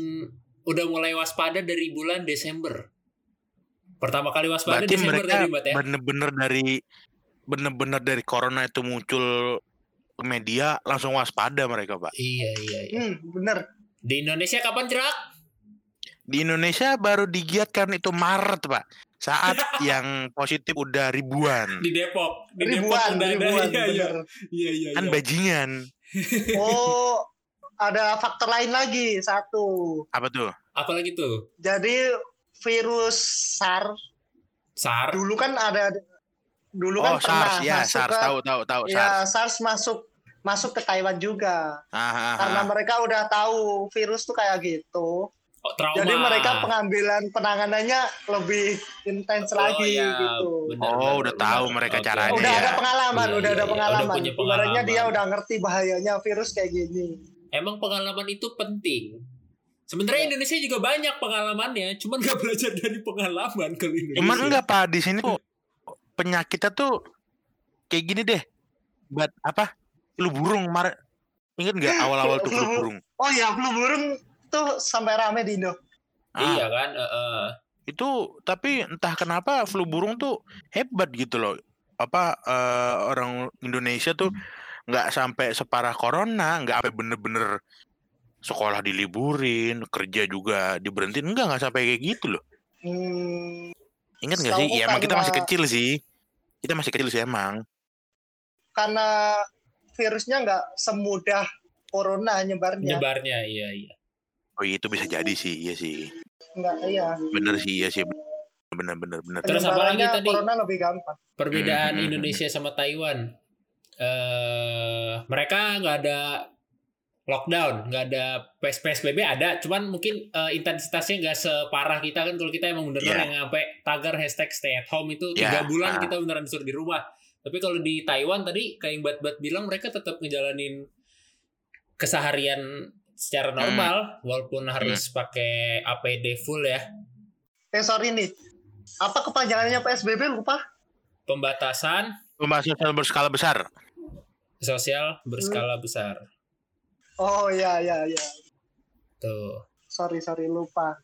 udah mulai waspada dari bulan Desember. Pertama kali waspada Berarti Desember mereka tadi, Mbak ya. bener-bener dari bener-bener dari corona itu muncul media langsung waspada mereka pak. Iya, iya, iya. Hmm, bener. Di Indonesia kapan jerak? Di Indonesia baru digiatkan itu Maret pak. Saat yang positif udah ribuan. Di Depok. Di Ribuan, Depok udah ada. ribuan, Iya, iya. bener. Iya, iya, Kan iya. bajingan. Oh, ada faktor lain lagi satu. Apa tuh? Apalagi tuh? Jadi virus SARS SAR. dulu kan ada dulu Oh kan pernah SARS ya masuk SARS ke tahu tahu tahu SARS. ya SARS masuk masuk ke Taiwan juga Ah, ah, karena mereka udah tahu virus tuh kayak gitu. Oh, trauma. Jadi mereka pengambilan penanganannya lebih intens Oh, lagi iya, gitu. benar, Oh, benar, udah benar. tahu mereka Oke. caranya. udah ya. ada pengalaman, Iya, udah iya, ada iya. pengalaman. Udah punya Ibaratnya dia pengalaman. udah ngerti bahayanya virus kayak gini. Emang pengalaman itu penting. Sebenarnya Indonesia juga banyak pengalamannya, cuman nggak belajar dari pengalaman kalau Indonesia. Cuman enggak pak di sini tuh penyakitnya tuh kayak gini deh. Buat apa? Flu burung mar Ingat nggak awal-awal tuh flu burung? Oh iya, flu burung tuh sampai rame di Indo. Ah, Iya kan? eh, eh. Itu tapi entah kenapa flu burung tuh hebat gitu loh. Apa eh, orang Indonesia tuh nggak sampai separah corona, nggak sampai bener-bener sekolah diliburin, kerja juga diberhentiin, enggak nggak sampai kayak gitu loh. Hmm, Ingat nggak sih? Ya emang kita masih kecil sih. Kita masih kecil sih emang. karena virusnya nggak semudah corona nyebarnya. Nyebarnya, iya iya. Oh iya, itu bisa jadi sih, iya sih. Nggak, iya. Bener sih, iya sih. Bener bener bener. Terus apa lagi tadi? Corona lebih gampang. Perbedaan Hmm, hmm, hmm. Indonesia sama Taiwan. Eh mereka nggak ada lockdown, nggak ada PS PSBB ada, cuman mungkin eh, intensitasnya nggak separah kita kan kalau kita emang beneran Iya. yang sampai tagar hashtag stay at home itu Iya, tiga bulan ah. kita beneran disuruh di rumah. Tapi kalau di Taiwan tadi kayak yang Bat-Bat bilang mereka tetap ngejalanin keseharian secara Hmm. normal walaupun harus pakai APD full ya. Eh sorry nih, apa kepanjangannya PSBB lupa? Pembatasan Pembahasan sosial berskala besar. Sosial berskala besar. Oh iya iya iya. Tuh. Sorry sorry lupa.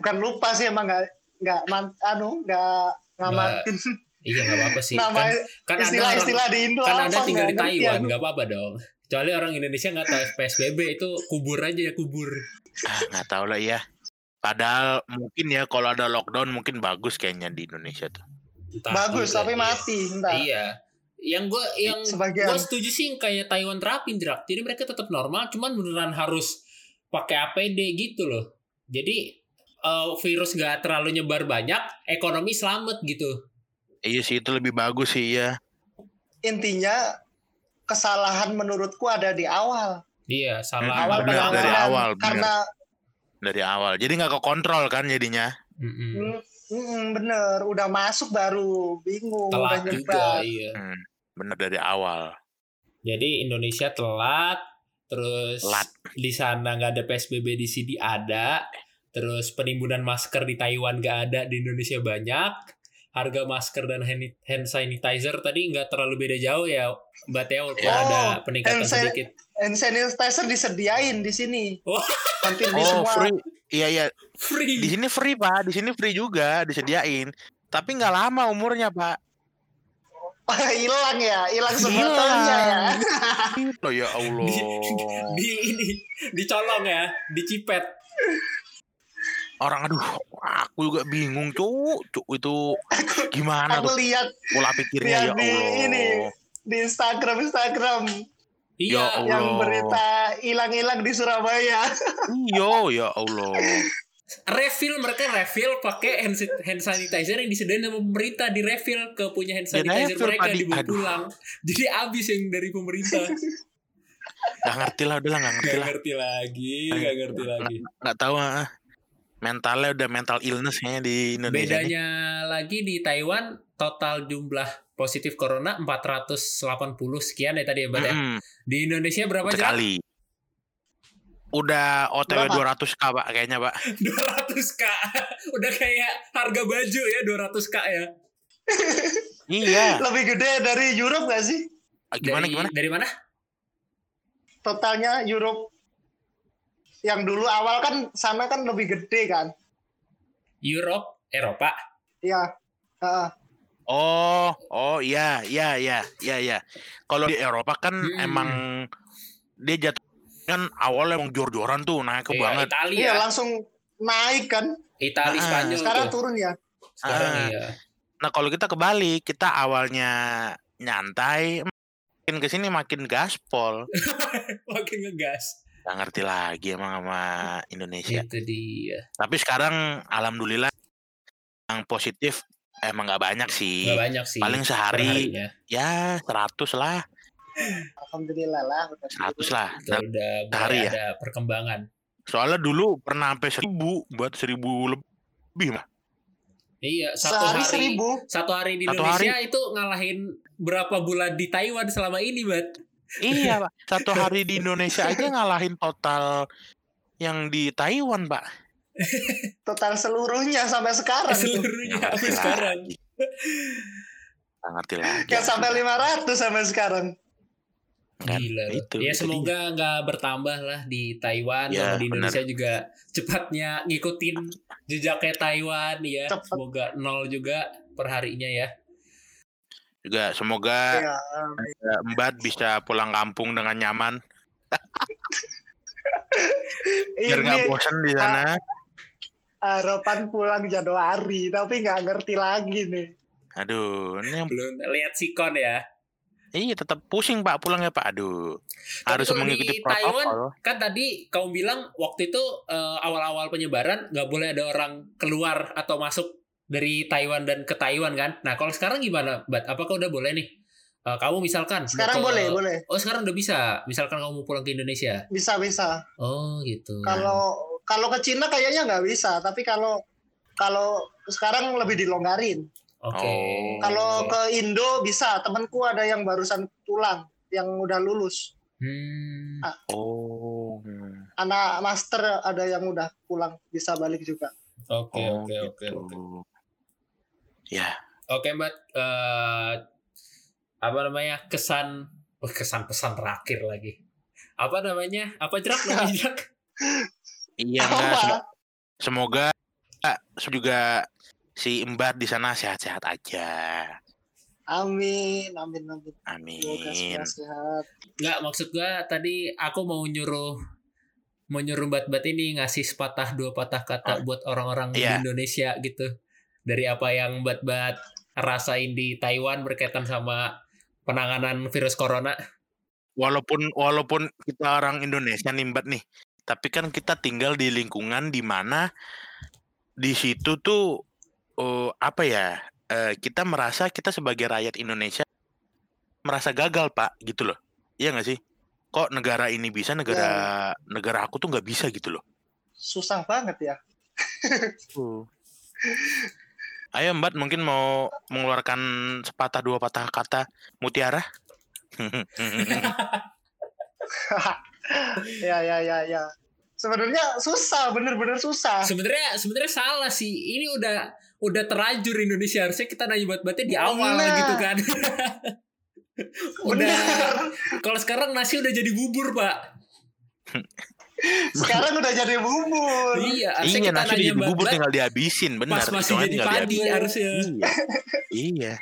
Bukan lupa sih emang nggak nggak man, anu nggak ngamatin Iya nggak apa-apa sih. nama Kan, kan ada orang, istilah-istilah di Indo kan anda tinggal di Taiwan, nggak apa-apa dong. Kecuali orang Indonesia nggak tahu PSBB itu kubur aja ya kubur. Ah, nggak tahu lah ya. Padahal mungkin ya kalau ada lockdown mungkin bagus kayaknya di Indonesia tuh. Entah Bagus juga, tapi iya. mati entar. Iya. Yang gue yang Sebagian. gue setuju sih yang kayak Taiwan terapin jerak. Jadi mereka tetap normal, cuman beneran harus pakai APD gitu loh. Jadi eh, virus nggak terlalu nyebar banyak, ekonomi selamat gitu. Iya sih itu lebih bagus sih ya. Intinya kesalahan menurutku ada di awal. Iya, salah. Awal penanganan dari awal, benar. karena Dari awal. Jadi nggak kekontrol kan jadinya. Mm-mm. mm, mm, bener udah masuk baru bingung udah Telat juga, nyebar. iya. Hmm, bener dari awal. Jadi Indonesia telat, terus Telat. di sana nggak ada PSBB di sini ada, terus penimbunan masker di Taiwan nggak ada di Indonesia banyak, harga masker dan hand, sanitizer tadi nggak terlalu beda jauh ya, Mbak Teo, Oh, ada peningkatan hand sedikit. Hand sanitizer disediain di sini. Oh. Hampir di Oh semua. free. Iya iya. Di Free. sini free pak. Di sini free juga disediain. Tapi nggak lama umurnya pak. Hilang ya, hilang tahunnya ya. Gitu ya Allah. Di ini dicolong ya, dicipet. Orang aduh, aku juga bingung cuk, cuk itu gimana Aku tuh lihat pola pikirnya ya lihat di Allah. ini di Instagram Instagram Iya, Ya Allah. yang berita hilang-hilang di Surabaya. Iyo ya Allah. Refill mereka refill pakai hand, hand sanitizer yang disediain sama pemerintah di refill ke punya hand sanitizer refill, mereka dibawa pulang. Jadi habis yang dari pemerintah. Gak ngerti lah udah lah gak ngerti Gak lah. ngerti lagi, gak ngerti lagi. Nggak tahu ah. Mentalnya udah mental illness kayaknya di Indonesia. nih. Bedanya lagi di Taiwan total jumlah positif corona 480 sekian ya tadi ya, Mbak ya. Mm-mm, Di Indonesia berapa sekali. Udah OTW Berapa? 200 k pak kayaknya pak. 200 k. Udah kayak harga baju ya 200 k ya. Iya. Lebih gede dari Europe gak sih? Ah, Gimana dari, gimana? Dari mana? Totalnya Europe yang dulu awal kan sana kan lebih gede kan Europe, Eropa. Iya. Heeh. Oh, oh iya, iya, iya, iya, iya. Kalau di Eropa kan Hmm. emang dia jatuh kan awalnya emang jor-joran tuh naik ke Iya, banget. Italia, Iya langsung naik kan. Italia, Ah, Spanyol Sekarang tuh. turun ya. Sekarang Ah. iya. Nah kalau kita kebalik, kita awalnya nyantai, makin ke sini makin gaspol. Makin ngegas. Gak ngerti lagi emang sama Indonesia. Itu dia. Tapi sekarang alhamdulillah yang positif emang nggak banyak sih. Gak banyak sih. Paling sehari ya 100 lah, Alhamdulillah lah. 100 lah. Udah Sehari ya? ada perkembangan. Soalnya dulu pernah sampai seribu buat seribu lebih mah. Iya, satu Sehari hari seribu. satu hari di Satu Indonesia itu ngalahin berapa bulan di Taiwan selama ini, Bat? Iya pak, satu hari di Indonesia aja ngalahin total yang di Taiwan pak. Total seluruhnya sampai sekarang. Seluruhnya sampai sekarang. ngerti lagi. Kayak sampai 500 sampai sekarang. Kan, Gila. loh. itu, ya itu semoga nggak bertambah lah di Taiwan Ya, di Indonesia juga cepatnya ngikutin jejaknya Taiwan ya. Cepet. Semoga nol juga perharinya ya. Juga semoga Ya. eh, Mbak bisa pulang kampung dengan nyaman. Biar nggak bosan di sana. harapan pulang Januari, tapi nggak ngerti lagi nih. Aduh, ini yang Belum lihat sikon ya. Iya tetap pusing pak pulang ya pak. Aduh, Tapi harus kalau mengikuti di Taiwan, protokol. Kan tadi kamu bilang waktu itu eh, awal-awal penyebaran nggak boleh ada orang keluar atau masuk dari Taiwan dan ke Taiwan kan. Nah kalau sekarang gimana, Bat? Apakah udah boleh nih? Eh, kamu misalkan Sekarang ke- boleh, boleh. Oh sekarang udah bisa. Misalkan kamu mau pulang ke Indonesia. Bisa bisa. Oh gitu. Kalau kalau ke Cina kayaknya nggak bisa, tapi kalau kalau sekarang lebih dilonggarin. Oke. Oh. Kalau ke Indo bisa. Temanku ada yang barusan pulang, yang udah lulus. Hmm. Oh. hmm. Anak master ada yang udah pulang, bisa balik juga. Oke Oh, oke oke gitu. oke. Ya, Oke Mbak. Eh, apa namanya kesan oh, kesan pesan terakhir lagi. Apa namanya? Apa jerak namanya jerak? iya enggak. Apa? sem- Semoga juga si Mbak di sana sehat-sehat aja. Amin, amin, amin. Semoga Amin. sehat. Nggak maksud gua tadi aku mau nyuruh mau nyuruh bat-bat ini ngasih sepatah dua patah kata buat orang-orang Iya. di Indonesia gitu. Dari apa yang bat-bat rasain di Taiwan berkaitan sama penanganan virus corona. Walaupun walaupun kita orang Indonesia nih Mbak nih, tapi kan kita tinggal di lingkungan di mana di situ tuh oh, apa ya? eh, kita merasa kita sebagai rakyat Indonesia merasa gagal, Pak, gitu loh. Iya nggak sih? Kok negara ini bisa, negara negara aku tuh nggak bisa gitu loh. Susah banget ya. Ayo Mbak mungkin mau mengeluarkan sepatah dua patah kata mutiara. ya, ya, ya, ya. Sebenarnya susah, bener-bener susah. Sebenarnya sebenarnya salah sih. Ini udah udah terlanjur Indonesia harusnya kita nanya bat-batnya di awal Nah. gitu kan. udah Bener. kalau sekarang nasi udah jadi bubur, Pak. Sekarang udah jadi bubur. Iya, harusnya iya kita nasi nanya di bubur tinggal dihabisin benar. pas masih jadi padi dihabisin. harusnya. Iya. iya.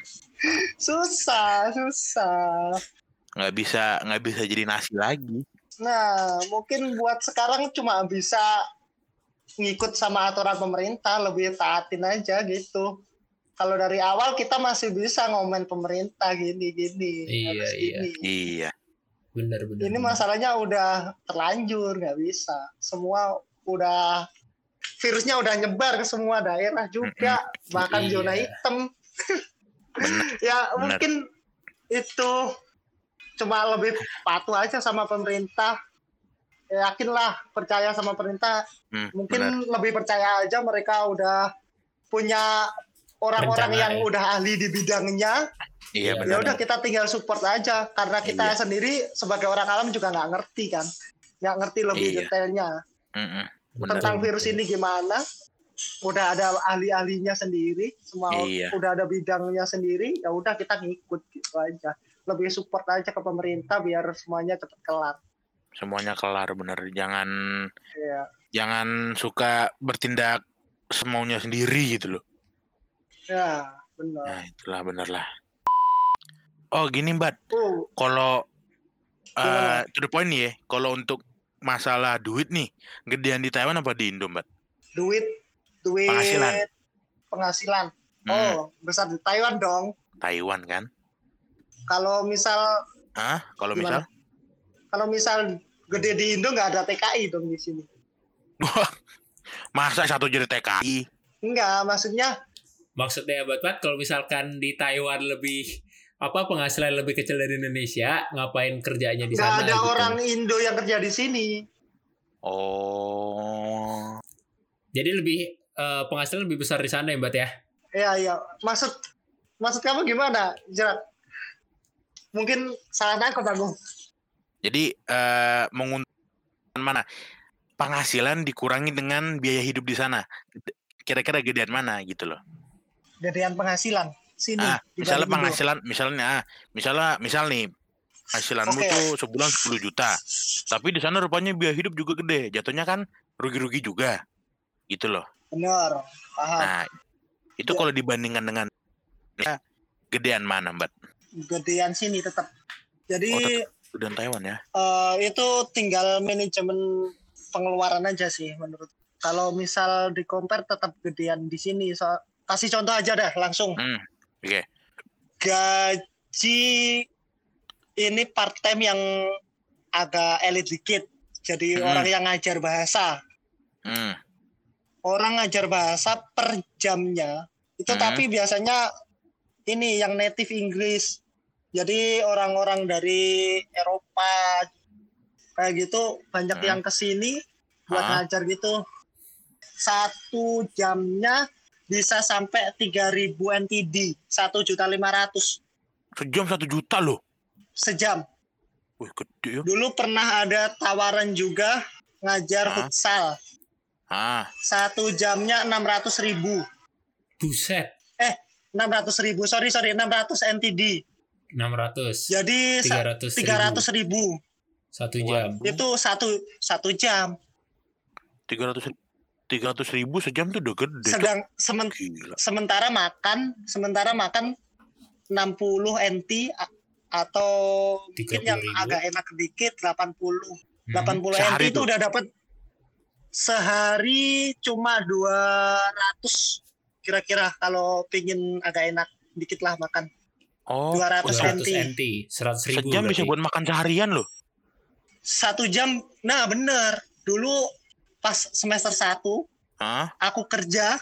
Susah, susah. Nggak bisa nggak bisa jadi nasi lagi. Nah, mungkin buat sekarang cuma bisa ngikut sama aturan pemerintah, lebih taatin aja gitu. Kalau dari awal kita masih bisa ngomen pemerintah gini-gini. Iya, harus iya. gini. Iya. Bener bener. Ini masalahnya udah terlanjur, nggak bisa. Semua udah virusnya udah nyebar ke semua daerah juga, bahkan Iya. zona hitam. Ya Bener. mungkin itu cuma lebih patuh aja sama pemerintah. Ya, yakinlah percaya sama pemerintah. Hmm, Mungkin benar. lebih percaya aja mereka udah punya orang-orang yang ya. udah ahli di bidangnya. Iya Iya. Ya udah kita tinggal support aja karena kita Iya. sendiri sebagai orang alam juga nggak ngerti kan, nggak ngerti lebih Iya. detailnya Mm-mm, benar. tentang virus ini gimana. Udah ada ahli-ahlinya sendiri, semua Iya. udah ada bidangnya sendiri. Ya udah kita ngikut gitu aja. Lebih support aja ke pemerintah biar semuanya cepat kelar. Semuanya kelar bener. Jangan Iya. jangan suka bertindak semaunya sendiri gitu loh. Ya, benar. nah itulah bener lah. Oh gini mbak. Oh, kalau eh to the point nih ya kalau untuk masalah duit nih gedean di Taiwan apa di Indo mbak? Duit duit. Penghasilan. penghasilan. Hmm, Oh, besar. Di Taiwan dong. Taiwan kan? Kalau misal ah kalau misal? Kalau misal gede di Indo nggak ada TKI dong di sini. masa satu jadi TKI Enggak, maksudnya Maksudnya buat Pat, kalau misalkan di Taiwan lebih apa penghasilan lebih kecil dari Indonesia, ngapain kerjanya di sana? ada gitu. orang Indo yang kerja di sini. oh Jadi lebih eh, penghasilan lebih besar di sana ya, Mbak ya? Iya, iya. Maksud maksud kamu gimana, Jerat? Mungkin salah nangkep aku. Jadi eh menguntungkan mana penghasilan dikurangi dengan biaya hidup di sana kira-kira gedean mana gitu loh Gedean penghasilan sini. ah misalnya penghasilan misalnya ah, misalnya misal nih penghasilanmu Oke. tuh sebulan 10 juta tapi di sana rupanya biaya hidup juga gede jatuhnya kan rugi-rugi juga gitu loh Benar, paham. nah itu Ya. kalau dibandingkan dengan ya, gedean mana mbak Gedean sini tetap. Jadi Oh, tetap. Gedean Taiwan ya eh, itu tinggal manajemen pengeluaran aja sih menurut. Kalau misal di compare tetap gedean di sini. So, kasih contoh aja dah langsung. hmm oke Gaji ini part time yang agak elit dikit. Jadi Hmm. orang yang ngajar bahasa. hmm Orang ngajar bahasa per jamnya itu Hmm. tapi biasanya ini yang native Inggris. Jadi orang-orang dari Eropa kayak gitu banyak Hmm. yang ke sini buat Hah? ngajar gitu. Satu jamnya bisa sampai 3000 NTD, satu juta lima ratus sejam satu juta loh sejam. wih gede ya Dulu pernah ada tawaran juga ngajar Hah? futsal, ah satu jamnya 600 ribu. Buset, 600 ribu, sorry sorry 600 NTD. 600. Jadi sa- 300 300 ribu. Satu jam. Itu satu satu jam. tiga ratus tiga ratus ribu sejam tuh udah gede. Sedang semen- gila sementara makan sementara makan 60 NT atau mungkin yang 30.000. agak enak sedikit 80 Hmm. 80 Sehari NT itu udah dapat sehari cuma 200 kira-kira kalau pingin agak enak dikit lah makan oh 200 200 NT. NT, 100 ribu. sejam bisa buat makan seharian loh satu jam nah bener dulu pas semester 1 Hah? aku kerja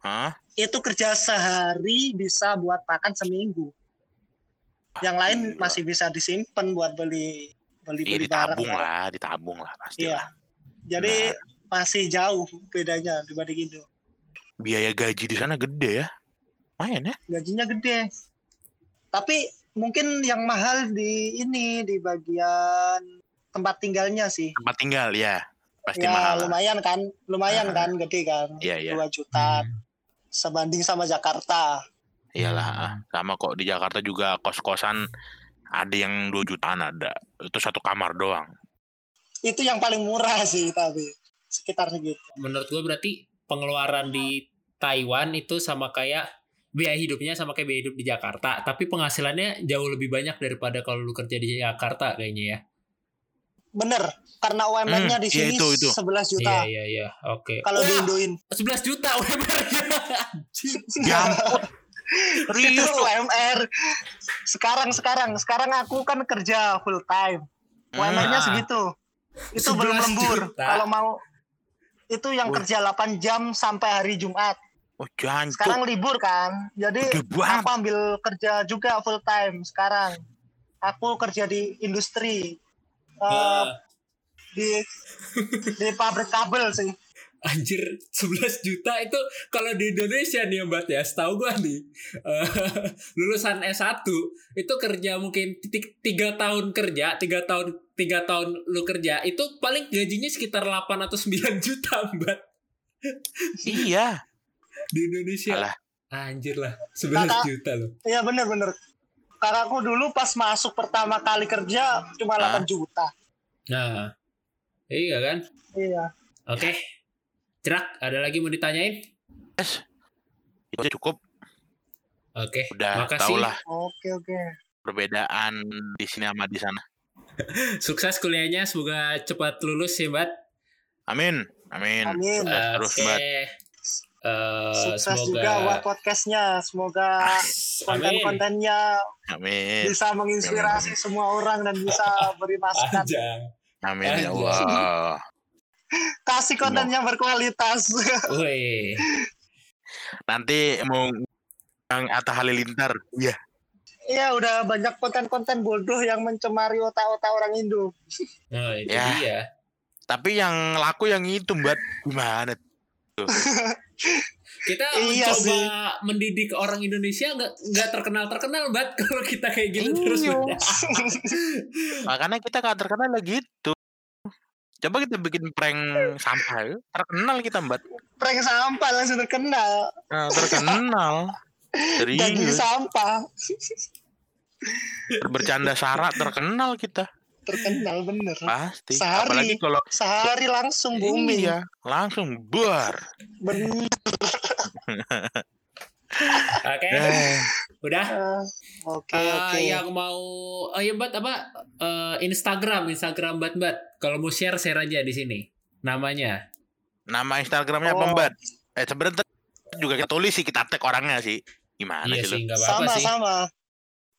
Hah? itu kerja sehari bisa buat makan seminggu yang lain Gila. masih bisa disimpan buat beli beli Iya beli barang ditabung lah, ditabung lah pasti Iya. lah. jadi masih jauh bedanya dibanding Indo Biaya gaji di sana gede ya. Lumayan ya. gajinya gede tapi mungkin yang mahal di ini di bagian tempat tinggalnya sih Tempat tinggal ya. Pasti ya mahal. lumayan kan lumayan Ah. kan gede kan Iya, iya. 2 juta Hmm. sebanding sama Jakarta Iyalah, ah. sama kok di Jakarta juga kos-kosan ada yang 2 jutaan ada. Itu satu kamar doang. itu yang paling murah sih tapi sekitar segitu Menurut gue berarti pengeluaran di Taiwan itu sama kayak biaya hidupnya sama kayak biaya hidup di Jakarta, tapi penghasilannya jauh lebih banyak daripada kalau lu kerja di Jakarta kayaknya ya. bener karena UMR-nya Hmm, di sini itu, itu. 11 juta Iya iya iya, oke. kalau Wah, diindoin 11 juta UMR-nya. Ya itu. UMR sekarang sekarang sekarang aku kan kerja full time UMR-nya Ah. segitu itu 11 belum lembur kalau mau itu yang kerja 8 jam sampai hari Jumat Oh, jancuk. sekarang libur kan jadi aku ambil kerja juga full time sekarang. Aku kerja di industri eh, Ah, di di pabrik kabel sih. Anjir 11 juta itu kalau di Indonesia nih Mbak ya setahu gua nih eh, lulusan S1 itu kerja mungkin ti- tiga tahun kerja tiga tahun tiga tahun lu kerja itu paling gajinya sekitar 8 atau 9 juta Mbak. Iya. Di Indonesia Alah. anjir lah 11 Kakak. juta loh Iya bener-bener. Karena aku dulu pas masuk pertama kali kerja cuma Hah? 8 juta. Nah, iya kan? Iya. Oke. Jerak, ada lagi mau ditanyain? Yes. Itu aja cukup. Oke. Udah Makasih. tau lah Oke oke. perbedaan di sini sama di sana. Sukses kuliahnya, semoga cepat lulus ya, Bat. Amin. Amin. Amin. Sukses terus, Oke. Mbak. Eh, Sukses semoga juga buat podcastnya. Semoga Amin. konten-kontennya Amin. bisa menginspirasi semua orang dan bisa beri masukan. Amin ya. Allah. Kasih konten yang berkualitas. Woi. Nanti mau yang Atta Halilintar. Iya. Iya udah banyak konten-konten bodoh yang mencemari otak-otak orang Indo. Nah, itu Ya. dia. Tapi yang laku yang itu, Mbak. Gimana? Kita Iya mencoba sih. mendidik orang Indonesia nggak nggak terkenal terkenal bat kalau kita kayak gitu terus Iya. udah. Makanya kita gak terkenal lagi gitu. Coba kita bikin prank sampah. yuk. Terkenal kita, Mbak. Prank sampah langsung terkenal. Nah, terkenal. Daging Serius. sampah. Bercanda syarat terkenal kita. Terkenal bener. Pasti. Sehari. Apalagi kalau Sehari langsung booming. Iya, langsung buar. Bener. Oke, Eh, udah. Eh, Oke Eh, oke. yang mau oh ya bat apa Eh, Instagram Instagram bat bat kalau mau share share aja di sini namanya nama Instagramnya apa, Oh. Mbak? Eh, sebenarnya juga kita tulis sih, kita tag orangnya sih. Gimana iya sih lu? Sama sih sama.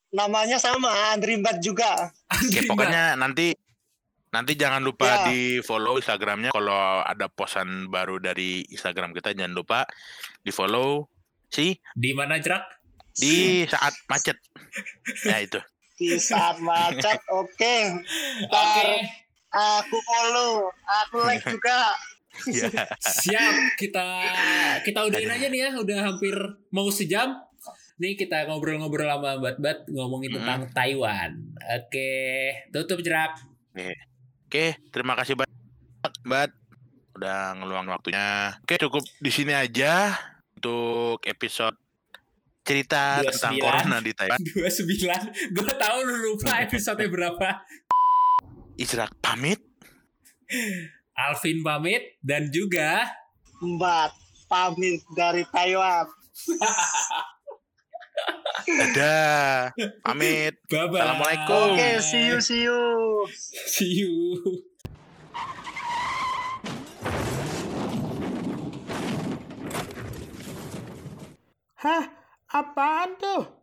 Namanya sama Andrimbat juga. Ya, pokoknya nanti nanti jangan lupa Ya. di follow Instagramnya kalau ada posan baru dari Instagram kita jangan lupa di follow sih di mana jerak di saat macet. Ya itu. Di saat macet. Oke. oke Ntar aku follow. Aku like juga. Ya. siap kita kita udahin aja nih ya udah hampir mau sejam nih kita ngobrol-ngobrol sama bat bat ngomongin Hmm. tentang Taiwan oke tutup jerak Oke, terima kasih banyak, Mbak. Udah ngeluang waktunya. Oke, cukup di sini aja untuk episode cerita 29. tentang corona di Taiwan. 29 gue tahu lu lupa episode berapa Israk pamit. Alvin pamit dan juga Mbak pamit dari Taiwan. Dadah. Pamit. bye bye Assalamualaikum. Oke, see you see you. see you Hah? Apaan tuh?